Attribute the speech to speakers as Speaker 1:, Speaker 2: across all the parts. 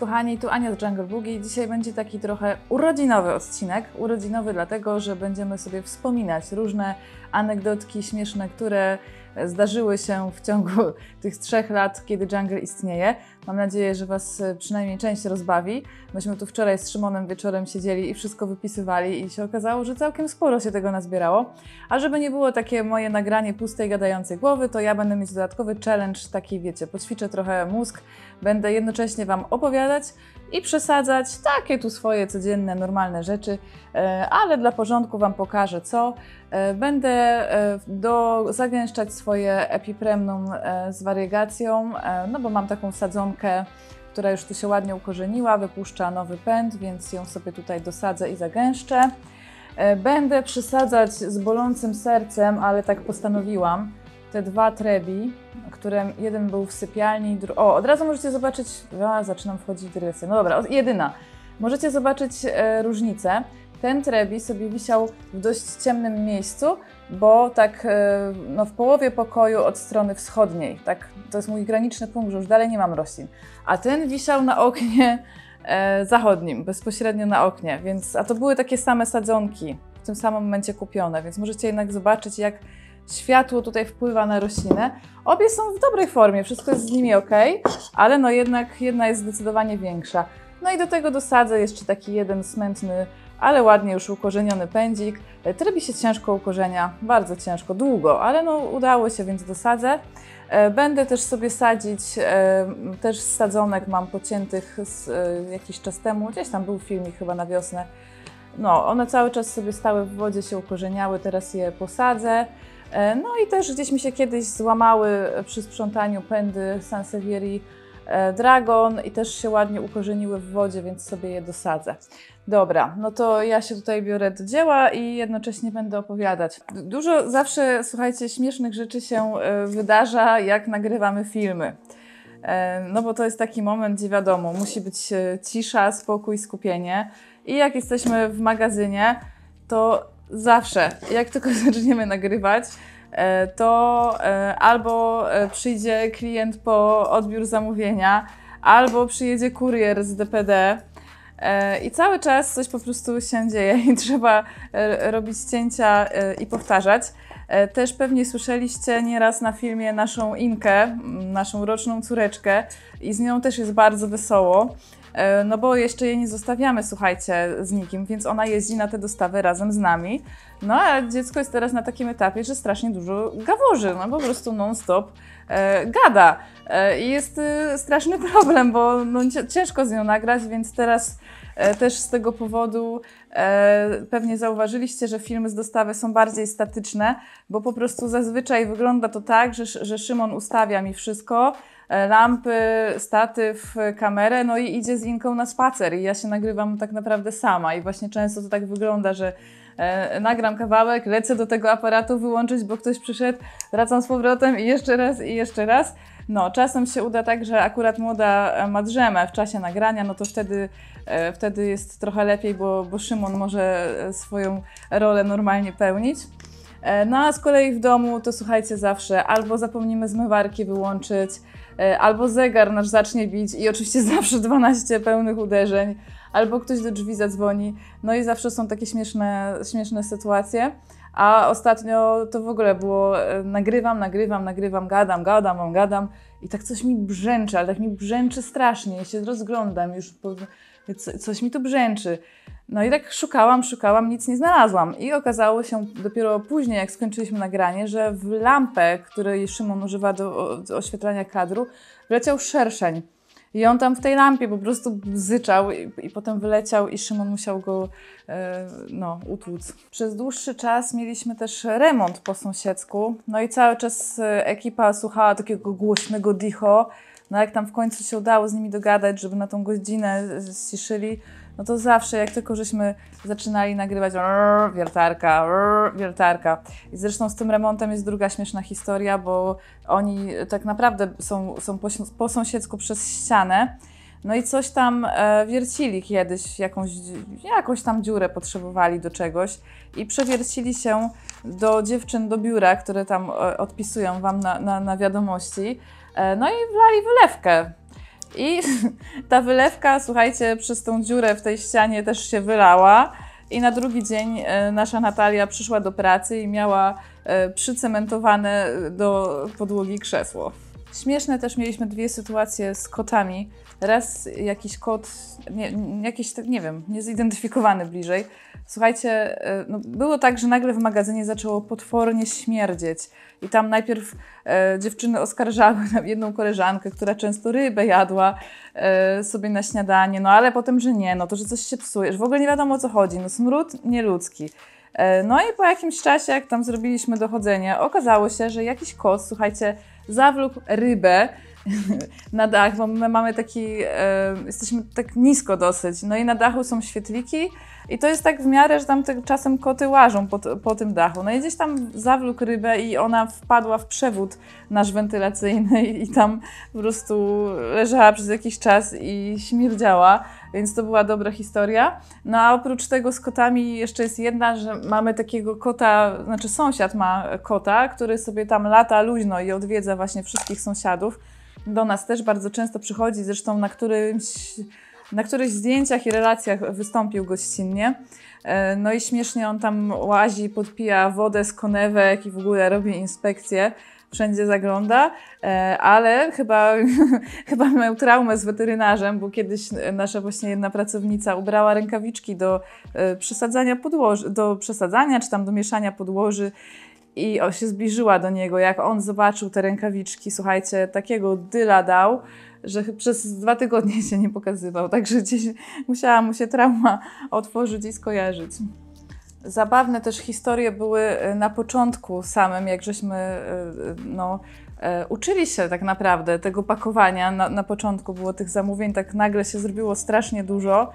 Speaker 1: kochani, tu Ania z Jungle Boogie. Dzisiaj będzie taki trochę urodzinowy odcinek. Urodzinowy dlatego, że będziemy sobie wspominać różne anegdotki śmieszne, które zdarzyły się w ciągu tych trzech lat, kiedy Jungle istnieje. Mam nadzieję, że Was e, przynajmniej część rozbawi. Myśmy tu wczoraj z Szymonem wieczorem siedzieli i wszystko wypisywali i się okazało, że całkiem sporo się tego nazbierało. A żeby nie było takie moje nagranie pustej, gadającej głowy, to ja będę mieć dodatkowy challenge, taki wiecie, poćwiczę trochę mózg, będę jednocześnie Wam opowiadać i przesadzać takie tu swoje codzienne, normalne rzeczy, e, ale dla porządku Wam pokażę co. E, będę do, zagęszczać swoje epipremnum z wariegacją, no bo mam taką sadzonkę, która już tu się ładnie ukorzeniła, wypuszcza nowy pęd, więc ją sobie tutaj dosadzę i zagęszczę. E, będę przysadzać z bolącym sercem, ale tak postanowiłam, te dwa trebi, które jeden był w sypialni, o, od razu możecie zobaczyć, a, zaczynam wchodzić w dygresję, no dobra, jedyna. Możecie zobaczyć e, różnicę. Ten trebi sobie wisiał w dość ciemnym miejscu, bo tak e, no, w połowie pokoju od strony wschodniej. Tak, to jest mój graniczny punkt, że już dalej nie mam roślin. A ten wisiał na oknie e, zachodnim, bezpośrednio na oknie, więc a to były takie same sadzonki w tym samym momencie kupione, więc możecie jednak zobaczyć, jak światło tutaj wpływa na roślinę. Obie są w dobrej formie, wszystko jest z nimi ok, ale no jednak jedna jest zdecydowanie większa. No i do tego dosadzę jeszcze taki jeden smętny ale ładnie już ukorzeniony pędzik. E, trybi się ciężko ukorzenia, bardzo ciężko, długo, ale no udało się, więc dosadzę. E, będę też sobie sadzić, e, też z sadzonek mam pociętych jakiś czas temu, gdzieś tam był filmik chyba na wiosnę. No, one cały czas sobie stały w wodzie, się ukorzeniały, teraz je posadzę. No i też gdzieś mi się kiedyś złamały przy sprzątaniu pędy Sansevieri Dragon i też się ładnie ukorzeniły w wodzie, więc sobie je dosadzę. Dobra, no to ja się tutaj biorę do dzieła i jednocześnie będę opowiadać. Dużo zawsze, słuchajcie, śmiesznych rzeczy się e, wydarza, jak nagrywamy filmy. E, no bo to jest taki moment, gdzie wiadomo, musi być e, cisza, spokój, skupienie. I jak jesteśmy w magazynie, to zawsze, jak tylko zaczniemy nagrywać, to albo przyjdzie klient po odbiór zamówienia, albo przyjedzie kurier z DPD, E, I cały czas coś po prostu się dzieje i trzeba e, robić cięcia e, i powtarzać. Też pewnie słyszeliście nieraz na filmie naszą Inkę, naszą roczną córeczkę, i z nią też jest bardzo wesoło. No bo jeszcze jej nie zostawiamy, słuchajcie, z nikim, więc ona jeździ na te dostawy razem z nami. No a dziecko jest teraz na takim etapie, że strasznie dużo gaworzy, no po prostu non-stop e, gada. E, I jest e, straszny problem, bo no, ciężko z nią nagrać, więc teraz E, też z tego powodu e, pewnie zauważyliście, że filmy z dostawy są bardziej statyczne, bo po prostu zazwyczaj wygląda to tak, że, że Szymon ustawia mi wszystko, e, lampy, statyw, kamerę, no i idzie z Inką na spacer i ja się nagrywam tak naprawdę sama i właśnie często to tak wygląda, że nagram kawałek, lecę do tego aparatu wyłączyć, bo ktoś przyszedł, wracam z powrotem i jeszcze raz, i jeszcze raz. No, czasem się uda tak, że akurat młoda ma drzemę w czasie nagrania, no to wtedy E, wtedy jest trochę lepiej, bo, bo Szymon może e, swoją rolę normalnie pełnić. E, no a z kolei w domu to słuchajcie zawsze albo zapomnimy zmywarki wyłączyć, albo zegar nasz zacznie bić i oczywiście zawsze 12 pełnych uderzeń, albo ktoś do drzwi zadzwoni. No i zawsze są takie śmieszne, śmieszne sytuacje. A ostatnio to w ogóle było nagrywam, nagrywam, nagrywam, gadam, gadam, gadam i tak coś mi brzęczy, ale tak mi brzęczy strasznie. Ja się rozglądam już po, coś mi tu brzęczy. No i tak szukałam, szukałam, nic nie znalazłam. I okazało się dopiero później, jak skończyliśmy nagranie, że w lampę, której Szymon używa do, do oświetlania kadru, wleciał szerszeń. I on tam w tej lampie po prostu bzyczał i, i potem wyleciał i Szymon musiał go e, no, utłuc. Przez dłuższy czas mieliśmy też remont po sąsiedzku. No i cały czas e, ekipa słuchała takiego głośnego dicho no jak tam w końcu się udało z nimi dogadać, żeby na tą godzinę ściszyli, no to zawsze, jak tylko żeśmy zaczynali nagrywać rrr, wiertarka, rrr, wiertarka. I zresztą z tym remontem jest druga śmieszna historia, bo oni tak naprawdę są, są po, po sąsiedzku przez ścianę. No i coś tam e, wiercili kiedyś, jakąś, jakąś tam dziurę potrzebowali do czegoś i przewiercili się do dziewczyn do biura, które tam e, odpisują Wam na, na, na wiadomości. E, no i wlali wylewkę. I ta wylewka, słuchajcie, przez tą dziurę w tej ścianie też się wylała. I na drugi dzień e, nasza Natalia przyszła do pracy i miała e, przycementowane do podłogi krzesło. Śmieszne też mieliśmy dwie sytuacje z kotami. Raz jakiś kot, nie, jakiś, nie wiem, niezidentyfikowany bliżej. Słuchajcie, e, no było tak, że nagle w magazynie zaczęło potwornie śmierdzieć. I tam najpierw e, dziewczyny oskarżały jedną koleżankę, która często rybę jadła e, sobie na śniadanie, no ale potem, że nie, no to, że coś się psuje, że w ogóle nie wiadomo o co chodzi, no smród nieludzki. E, no i po jakimś czasie, jak tam zrobiliśmy dochodzenie, okazało się, że jakiś kot, słuchajcie, zawlókł rybę na dach, bo my mamy taki, e, jesteśmy tak nisko dosyć, no i na dachu są świetliki i to jest tak w miarę, że tam czasem koty łażą po, po tym dachu. No i gdzieś tam zawlókł rybę i ona wpadła w przewód nasz wentylacyjny i, i tam po prostu leżała przez jakiś czas i śmierdziała, więc to była dobra historia. No a oprócz tego z kotami jeszcze jest jedna, że mamy takiego kota, znaczy sąsiad ma kota, który sobie tam lata luźno i odwiedza właśnie wszystkich sąsiadów. Do nas też bardzo często przychodzi, zresztą na którymś na którychś zdjęciach i relacjach wystąpił gościnnie. E, no i śmiesznie on tam łazi, podpija wodę z konewek i w ogóle robi inspekcje. Wszędzie zagląda, e, ale chyba, chyba miał traumę z weterynarzem, bo kiedyś nasza właśnie jedna pracownica ubrała rękawiczki do e, przesadzania podłoży, do przesadzania czy tam do mieszania podłoży i się zbliżyła do niego. Jak on zobaczył te rękawiczki, słuchajcie, takiego dyla dał, że przez dwa tygodnie się nie pokazywał, także gdzieś musiała mu się trauma otworzyć i skojarzyć. Zabawne też historie były e, na początku samym, jak żeśmy e, no, e, uczyli się tak naprawdę tego pakowania. Na, na początku było tych zamówień, tak nagle się zrobiło strasznie dużo.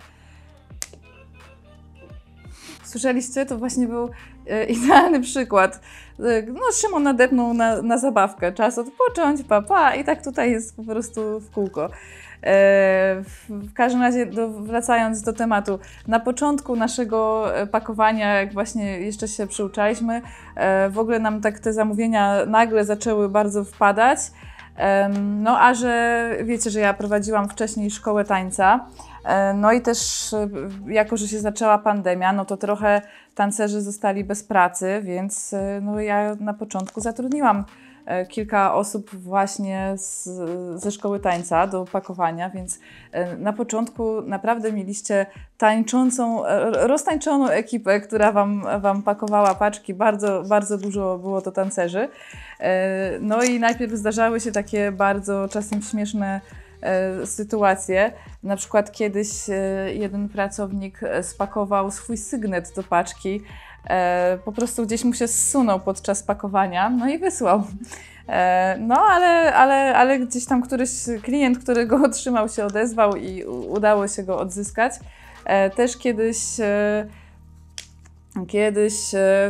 Speaker 1: Słyszeliście? To właśnie był idealny przykład. No, Szymon nadepnął na, na zabawkę. Czas odpocząć, papa, i tak tutaj jest po prostu w kółko. E, w każdym razie, do, wracając do tematu, na początku naszego e, pakowania, jak właśnie jeszcze się przyuczaliśmy, e, w ogóle nam tak te zamówienia nagle zaczęły bardzo wpadać. No a że wiecie, że ja prowadziłam wcześniej szkołę tańca, no i też jako, że się zaczęła pandemia, no to trochę tancerzy zostali bez pracy, więc no ja na początku zatrudniłam E, kilka osób właśnie z, ze szkoły tańca do pakowania, więc e, na początku naprawdę mieliście tańczącą, e, roztańczoną ekipę, która wam, wam pakowała paczki. Bardzo, bardzo dużo było to tancerzy. No i najpierw zdarzały się takie bardzo czasem śmieszne sytuacje. Na przykład kiedyś jeden pracownik spakował swój sygnet do paczki, E, po prostu gdzieś mu się zsunął podczas pakowania, no i wysłał. E, no, ale, ale, ale gdzieś tam któryś klient, który go otrzymał, się odezwał i udało się go odzyskać. E, też kiedyś, kiedyś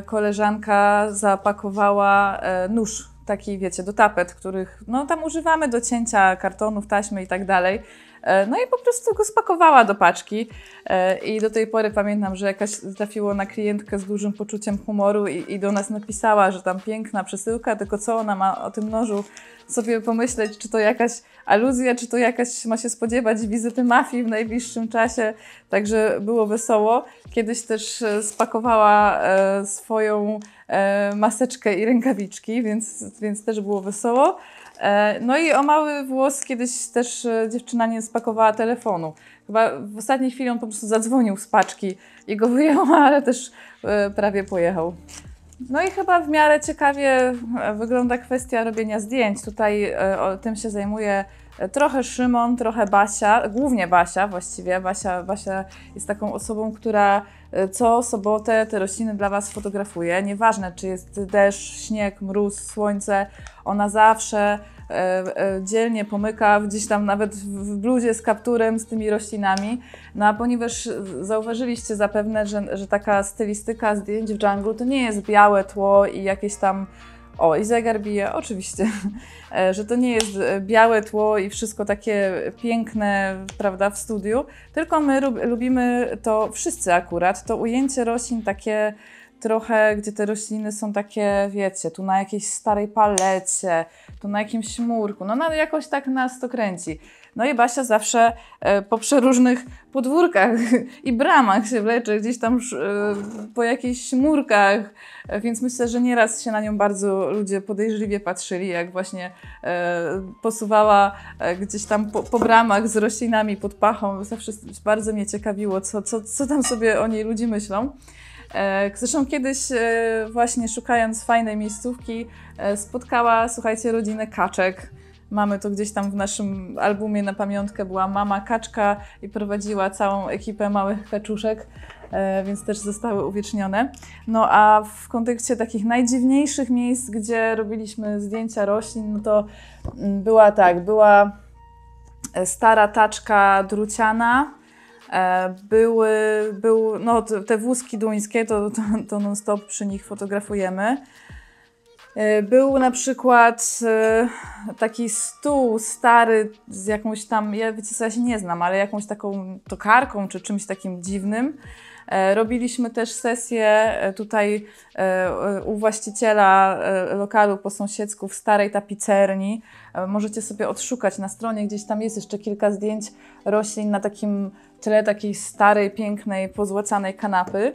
Speaker 1: koleżanka zapakowała nóż taki, wiecie, do tapet, których no, tam używamy do cięcia kartonów, taśmy i tak dalej. E, no i po prostu go spakowała do paczki. E, I do tej pory pamiętam, że jakaś trafiło na klientkę z dużym poczuciem humoru i, i do nas napisała, że tam piękna przesyłka, tylko co ona ma o tym nożu sobie pomyśleć, czy to jakaś aluzja, czy to jakaś ma się spodziewać wizyty mafii w najbliższym czasie. Także było wesoło. Kiedyś też e, spakowała swoją maseczkę i rękawiczki, więc, więc też było wesoło. E, no i o mały włos kiedyś też e, dziewczyna nie spakowała telefonu. Chyba w ostatniej chwili on po prostu zadzwonił z paczki i go wyjęła, ale też e, prawie pojechał. No i chyba w miarę ciekawie wygląda kwestia robienia zdjęć. Tutaj tym się zajmuje trochę Szymon, trochę Basia, głównie Basia właściwie. Basia, Basia jest taką osobą, która co sobotę te rośliny dla Was fotografuje. Nieważne, czy jest deszcz, śnieg, mróz, słońce, ona zawsze e, e, dzielnie pomyka gdzieś tam nawet w bluzie z kapturem z tymi roślinami. No a ponieważ zauważyliście zapewne, że, że taka stylistyka zdjęć w jungle to nie jest białe tło i jakieś tam o, i zegar bije, oczywiście, e, że to nie jest białe tło i wszystko takie piękne, prawda, w studiu, tylko my lubimy to wszyscy akurat, to ujęcie roślin takie trochę, gdzie te rośliny są takie, wiecie, tu na jakiejś starej palecie, tu na jakimś murku, no, no jakoś tak nas to kręci. No i Basia zawsze e, po przeróżnych podwórkach i bramach się wlecze, gdzieś tam e, po jakichś murkach, e, więc myślę, że nieraz się na nią bardzo ludzie podejrzliwie patrzyli, jak właśnie posuwała gdzieś tam po, po bramach z roślinami pod pachą. Zawsze bardzo mnie ciekawiło, co, co, co tam sobie o niej ludzie myślą. Zresztą kiedyś właśnie szukając fajnej miejscówki spotkała, słuchajcie, rodzinę kaczek. Mamy to gdzieś tam w naszym albumie na pamiątkę, była mama kaczka i prowadziła całą ekipę małych kaczuszek, e, więc też zostały uwiecznione. No a w kontekście takich najdziwniejszych miejsc, gdzie robiliśmy zdjęcia roślin, no to mm, była tak, była e, stara taczka druciana, e, były, był, no te wózki duńskie, to, to, to non-stop przy nich fotografujemy. E, był na przykład e, taki stół stary z jakąś tam, ja wiecie co, ja się nie znam, ale jakąś taką tokarką czy czymś takim dziwnym. E, robiliśmy też sesję tutaj u właściciela lokalu po sąsiedzku w starej tapicerni. Możecie sobie odszukać na stronie, gdzieś tam jest jeszcze kilka zdjęć roślin na takim tle takiej starej, pięknej, pozłacanej kanapy.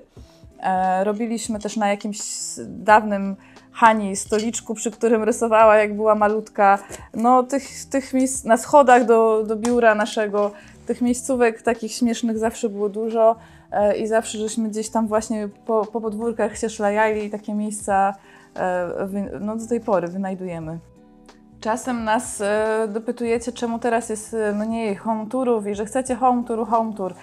Speaker 1: Robiliśmy też na jakimś dawnym Hani, stoliczku, przy którym rysowała, jak była malutka. No, tych, tych miejsc na schodach do, do biura naszego, tych miejscówek takich śmiesznych zawsze było dużo e, i zawsze żeśmy gdzieś tam właśnie po, po podwórkach się szlajali i takie miejsca e, no, do tej pory wynajdujemy. Czasem nas e, dopytujecie, czemu teraz jest mniej home tourów i że chcecie home tour, home tour.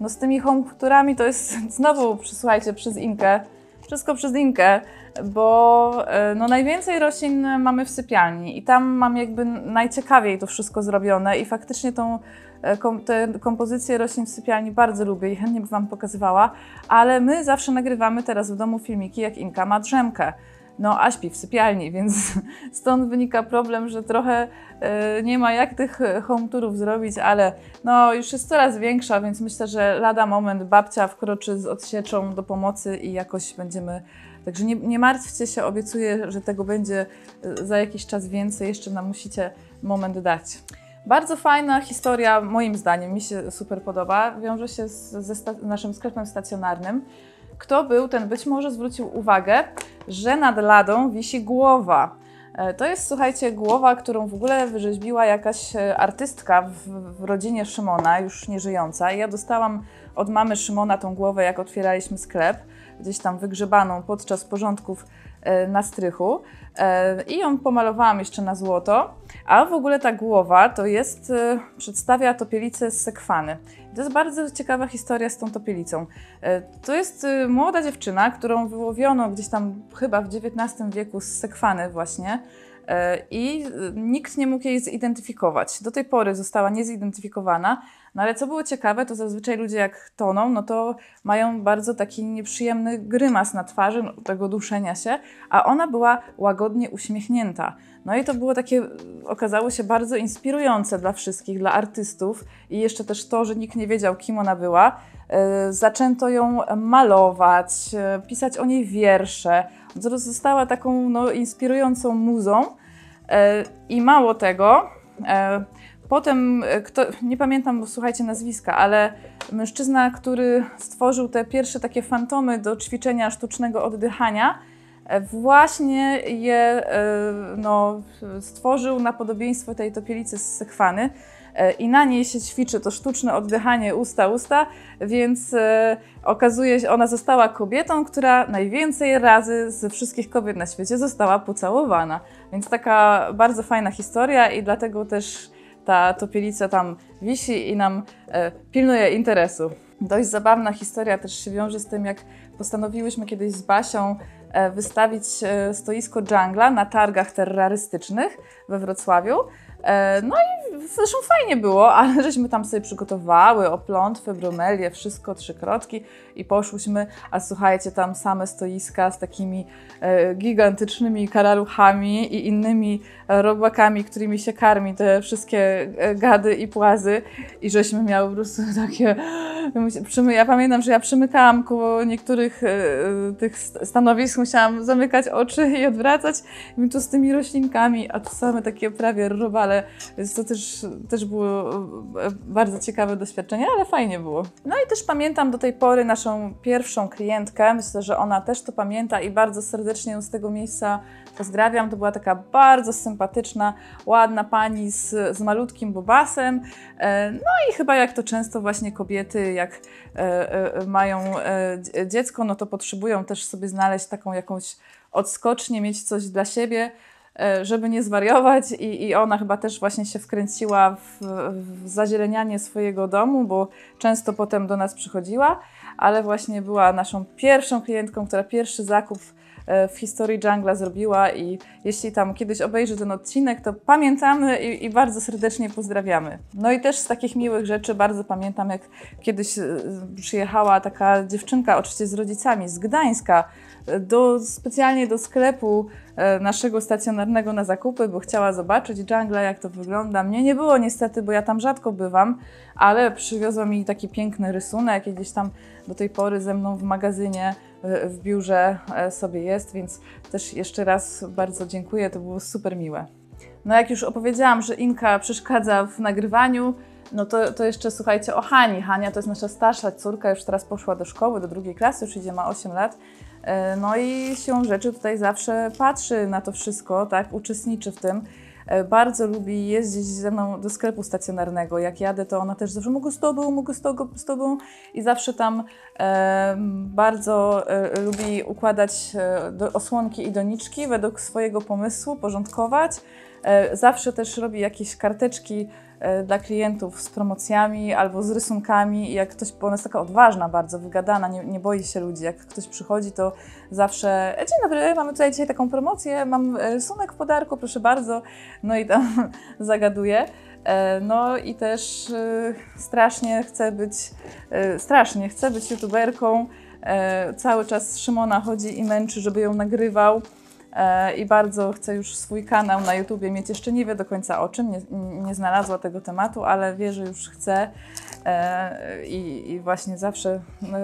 Speaker 1: No z tymi home tourami to jest znowu, słuchajcie, przez Inkę. Wszystko przez Inkę bo e, no, najwięcej roślin mamy w sypialni i tam mam jakby najciekawiej to wszystko zrobione i faktycznie tą e, kom, te kompozycje roślin w sypialni bardzo lubię i chętnie bym Wam pokazywała, ale my zawsze nagrywamy teraz w domu filmiki, jak Inka ma drzemkę. No, a śpi w sypialni, więc stąd wynika problem, że trochę y, nie ma jak tych home tourów zrobić, ale no, już jest coraz większa, więc myślę, że lada moment babcia wkroczy z odsieczą do pomocy i jakoś będziemy Także nie, nie martwcie się, obiecuję, że tego będzie e, za jakiś czas więcej, jeszcze nam musicie moment dać. Bardzo fajna historia, moim zdaniem, mi się super podoba, wiąże się z, ze naszym sklepem stacjonarnym. Kto był, ten być może zwrócił uwagę, że nad ladą wisi głowa. E, to jest, słuchajcie, głowa, którą w ogóle wyrzeźbiła jakaś e, artystka w, w rodzinie Szymona, już nieżyjąca. Ja dostałam od mamy Szymona tą głowę, jak otwieraliśmy sklep gdzieś tam wygrzebaną podczas porządków e, na strychu e, i ją pomalowałam jeszcze na złoto, a w ogóle ta głowa to jest, e, przedstawia topielicę z sekwany. To jest bardzo ciekawa historia z tą topielicą. To jest młoda dziewczyna, którą wyłowiono gdzieś tam chyba w XIX wieku z sekwany właśnie i nikt nie mógł jej zidentyfikować. Do tej pory została niezidentyfikowana, no ale co było ciekawe, to zazwyczaj ludzie jak toną, no to mają bardzo taki nieprzyjemny grymas na twarzy, no, tego duszenia się, a ona była łagodnie uśmiechnięta. No i to było takie, okazało się bardzo inspirujące dla wszystkich, dla artystów i jeszcze też to, że nikt nie wiedział, kim ona była. Yy, zaczęto ją malować, pisać o niej wiersze. Została taką no, inspirującą muzą. Yy, I mało tego, Potem, e, kto, nie pamiętam, słuchajcie nazwiska, ale mężczyzna, który stworzył te pierwsze takie fantomy do ćwiczenia sztucznego oddychania, e, właśnie je e, no, stworzył na podobieństwo tej topielicy z sekwany i na niej się ćwiczy to sztuczne oddychanie usta-usta, więc okazuje się, ona została kobietą, która najwięcej razy ze wszystkich kobiet na świecie została pocałowana. Więc taka bardzo fajna historia i dlatego też ta topielica tam wisi i nam e, pilnuje interesu. Dość zabawna historia też się wiąże z tym, jak postanowiłyśmy kiedyś z Basią e, wystawić e, stoisko dżungla na targach terrorystycznych we Wrocławiu. E, no i zresztą fajnie było, ale żeśmy tam sobie przygotowały oplątwy, bromelię, wszystko, trzykrotki i poszłyśmy, a słuchajcie, tam same stoiska z takimi e, gigantycznymi karaluchami i innymi robakami, którymi się karmi te wszystkie e, gady i płazy. I żeśmy miały po prostu takie... Ja pamiętam, że ja przymykałam koło niektórych tych stanowisk, musiałam zamykać oczy i odwracać i tu z tymi roślinkami, a tu same takie prawie robale ale więc to też, też było e, bardzo ciekawe doświadczenie, ale fajnie było. No i też pamiętam do tej pory naszą pierwszą klientkę, myślę, że ona też to pamięta i bardzo serdecznie ją z tego miejsca pozdrawiam. To była taka bardzo sympatyczna, ładna pani z, z malutkim bobasem. E, no i chyba jak to często właśnie kobiety, jak e, mają dziecko, no to potrzebują też sobie znaleźć taką jakąś odskocznie, mieć coś dla siebie, e, żeby nie zwariować i, i ona chyba też właśnie się wkręciła w, w zazielenianie swojego domu, bo często potem do nas przychodziła, ale właśnie była naszą pierwszą klientką, która pierwszy zakup e, w historii Jungla zrobiła i jeśli tam kiedyś obejrzy ten odcinek, to pamiętamy i, i, bardzo serdecznie pozdrawiamy. No i też z takich miłych rzeczy bardzo pamiętam, jak kiedyś e, przyjechała taka dziewczynka, oczywiście z rodzicami z Gdańska, do, specjalnie do sklepu e, naszego stacjonarnego na zakupy, bo chciała zobaczyć jungle, jak to wygląda. Mnie nie było niestety, bo ja tam rzadko bywam, ale przywiozła mi taki piękny rysunek, gdzieś tam do tej pory ze mną w magazynie, e, w biurze e, sobie jest, więc też jeszcze raz bardzo dziękuję, to było super miłe. No jak już opowiedziałam, że Inka przeszkadza w nagrywaniu, no to, to jeszcze słuchajcie o Hani. Hania to jest nasza starsza córka, już teraz poszła do szkoły, do drugiej klasy, już idzie, ma 8 lat. E, no i siłą rzeczy tutaj zawsze patrzy na to wszystko, tak, uczestniczy w tym. E, bardzo lubi jeździć ze mną do sklepu stacjonarnego. Jak jadę, to ona też zawsze mogę z tobą, mogę z tobą, z tobą. I zawsze tam e, bardzo e, lubi układać e, do, osłonki i doniczki według swojego pomysłu, porządkować. E, zawsze też robi jakieś karteczki E, dla klientów z promocjami albo z rysunkami. Jak ktoś, bo ona jest taka odważna, bardzo wygadana, nie, nie boi się ludzi. Jak ktoś przychodzi, to zawsze dzień dobry, mamy tutaj dzisiaj taką promocję, mam rysunek w podarku, proszę bardzo. No i tam zagaduje. E, no i też e, strasznie chcę być, strasznie chcę być youtuberką. Cały czas Szymona chodzi i męczy, żeby ją nagrywał. E, i bardzo chcę już swój kanał na YouTubie mieć. Jeszcze nie wie do końca o czym, nie, nie znalazła tego tematu, ale wie, że już chce e, i, i właśnie zawsze no,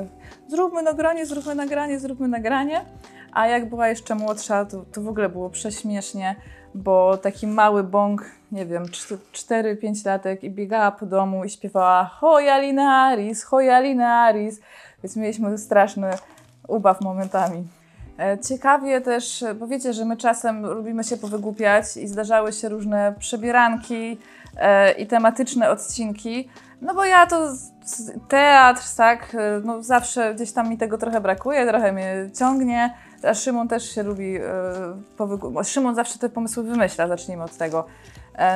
Speaker 1: zróbmy nagranie, zróbmy nagranie, zróbmy nagranie. A jak była jeszcze młodsza, to, to w ogóle było prześmiesznie, bo taki mały bąk, nie wiem, 4-5 latek i biegała po domu i śpiewała Hoja Linaris, Hoja Linaris, więc mieliśmy straszny ubaw momentami. E, ciekawie też, bo wiecie, że my czasem lubimy się powygłupiać i zdarzały się różne przebieranki e, i tematyczne odcinki. No bo ja to teatr, tak, e, no zawsze gdzieś tam mi tego trochę brakuje, trochę mnie ciągnie, a Szymon też się lubi powygłupiać. Szymon zawsze te pomysły wymyśla, zacznijmy od tego.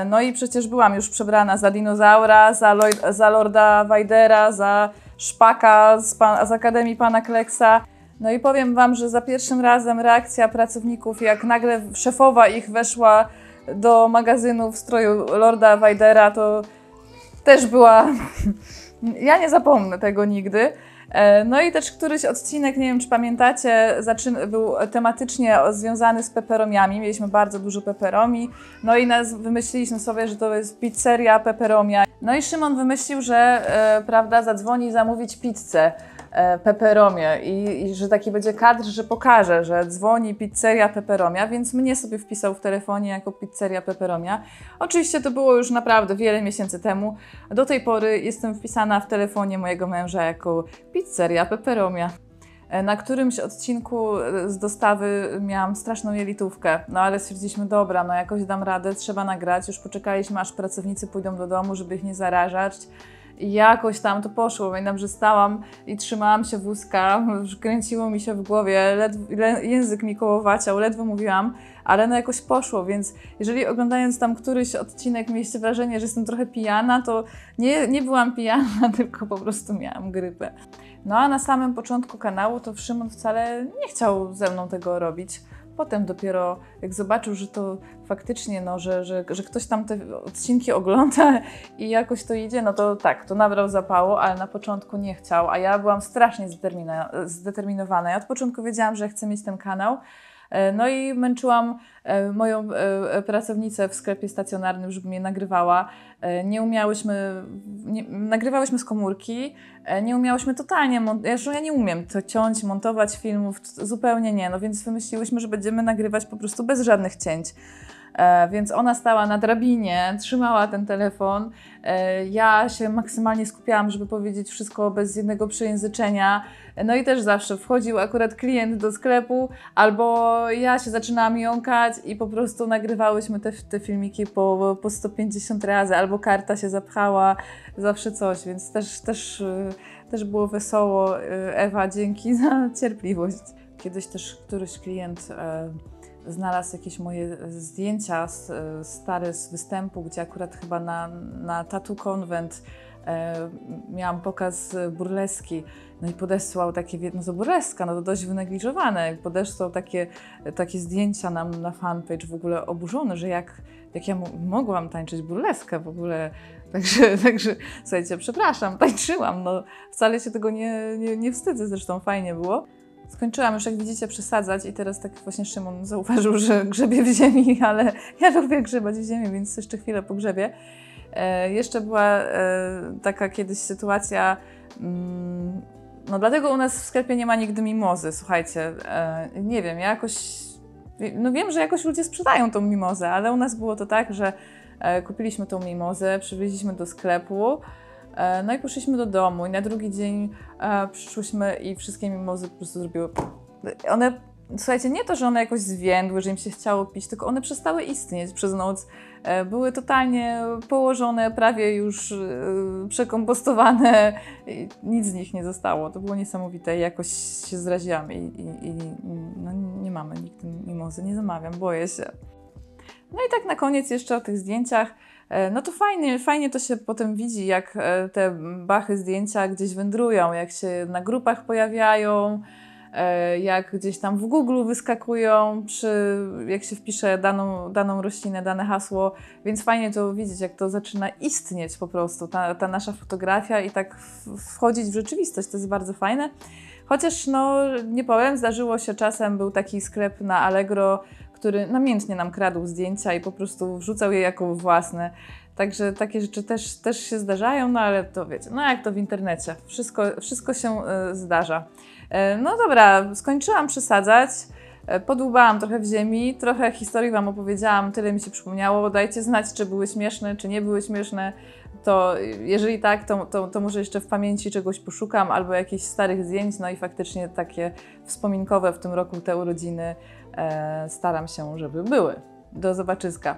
Speaker 1: No i przecież byłam już przebrana za dinozaura, za, za Lorda Wajdera, za Szpaka z, pan, z Akademii Pana Kleksa. No i powiem Wam, że za pierwszym razem reakcja pracowników, jak nagle szefowa ich weszła do magazynu w stroju Lorda Wajdera, to też była. ja nie zapomnę tego nigdy. E, no i też któryś odcinek, nie wiem czy pamiętacie, był tematycznie związany z peperomiami. Mieliśmy bardzo dużo peperomi. No i nas wymyśliliśmy sobie, że to jest pizzeria peperomia. No i Szymon wymyślił, że e, prawda, zadzwoni zamówić pizzę. E, peperomie I, i, że taki będzie kadr, że pokaże, że dzwoni pizzeria Peperomia, więc mnie sobie wpisał w telefonie jako pizzeria Peperomia. Oczywiście to było już naprawdę wiele miesięcy temu. Do tej pory jestem wpisana w telefonie mojego męża jako pizzeria Peperomia. E, na którymś odcinku e, z dostawy miałam straszną jelitówkę, no ale stwierdziliśmy, dobra, no jakoś dam radę, trzeba nagrać. Już poczekaliśmy, aż pracownicy pójdą do domu, żeby ich nie zarażać. I jakoś tam to poszło. Pamiętam, że stałam i trzymałam się wózka, kręciło mi się w głowie, język mi kołowaciał, ledwo mówiłam, ale no jakoś poszło, więc jeżeli oglądając tam któryś odcinek mieliście wrażenie, że jestem trochę pijana, to nie, nie byłam pijana, tylko po prostu miałam grypę. No a na samym początku kanału to Szymon wcale nie chciał ze mną tego robić. Potem dopiero jak zobaczył, że to faktycznie, no, że, że, że ktoś tam te odcinki ogląda i jakoś to idzie, no to tak, to nabrał zapału, ale na początku nie chciał, a ja byłam strasznie zdeterminowana. Ja od początku wiedziałam, że chcę mieć ten kanał, no i męczyłam e, moją e, pracownicę w sklepie stacjonarnym, żeby mnie nagrywała. Nie umiałyśmy, nie, nagrywałyśmy z komórki, nie umiałyśmy totalnie, ja, ja nie umiem to ciąć, montować filmów, zupełnie nie, no więc wymyśliłyśmy, że będziemy nagrywać po prostu bez żadnych cięć. E, więc ona stała na drabinie, trzymała ten telefon. E, ja się maksymalnie skupiałam, żeby powiedzieć wszystko bez jednego przejęzyczenia. No i też zawsze wchodził akurat klient do sklepu, albo ja się zaczynałam jąkać i po prostu nagrywałyśmy te, te filmiki po, po 150 razy, albo karta się zapchała, zawsze coś, więc też, też, y, też było wesoło. Ewa, dzięki za cierpliwość. Kiedyś też któryś klient e, znalazł jakieś moje zdjęcia e, stare z występu, gdzie akurat chyba na, na Convent e, miałam pokaz burleski. No i podesłał takie, no to burleska, no to dość wynegliżowane. Podesłał takie, takie zdjęcia nam na fanpage w ogóle oburzone, że jak, jak ja mogłam tańczyć burleskę w ogóle. Także, także słuchajcie, przepraszam, tańczyłam, no wcale się tego nie, nie, nie wstydzę, zresztą fajnie było. Skończyłam już, jak widzicie, przesadzać i teraz tak właśnie Szymon zauważył, że grzebie w ziemi, ale ja lubię grzebać w ziemi, więc jeszcze chwilę pogrzebię. E, jeszcze była e, taka kiedyś sytuacja, mm, no dlatego u nas w sklepie nie ma nigdy mimozy, słuchajcie. E, nie wiem, ja jakoś, no wiem, że jakoś ludzie sprzedają tą mimozę, ale u nas było to tak, że e, kupiliśmy tą mimozę, przywieźliśmy do sklepu, no i poszliśmy do domu i na drugi dzień e, przyszłyśmy i wszystkie mimozy po prostu zrobiły... One, słuchajcie, nie to, że one jakoś zwiędły, że im się chciało pić, tylko one przestały istnieć przez noc. E, były totalnie położone, prawie już przekompostowane. Nic z nich nie zostało. To było niesamowite. Jakoś się zraziłam i, i, i no, nie mamy nigdy mimozy, nie zamawiam, boję się. No i tak na koniec jeszcze o tych zdjęciach. E, no to fajnie, fajnie to się potem widzi, jak e, te bachy zdjęcia gdzieś wędrują, jak się na grupach pojawiają, e, jak gdzieś tam w Google wyskakują, przy, jak się wpisze daną, daną roślinę, dane hasło, więc fajnie to widzieć, jak to zaczyna istnieć po prostu, ta, ta nasza fotografia i tak wchodzić w rzeczywistość, to jest bardzo fajne. Chociaż no, nie powiem, zdarzyło się czasem, był taki sklep na Allegro, który namiętnie nam kradł zdjęcia i po prostu wrzucał je jako własne. Także takie rzeczy też, też się zdarzają, no ale to wiecie, no jak to w internecie, wszystko, wszystko się y, zdarza. Y, no dobra, skończyłam przesadzać. E, podłubałam trochę w ziemi, trochę historii Wam opowiedziałam, tyle mi się przypomniało. Dajcie znać, czy były śmieszne, czy nie były śmieszne. To jeżeli tak, to, to, to może jeszcze w pamięci czegoś poszukam, albo jakichś starych zdjęć. No i faktycznie takie wspominkowe w tym roku te urodziny e, staram się, żeby były. Do zobaczyska.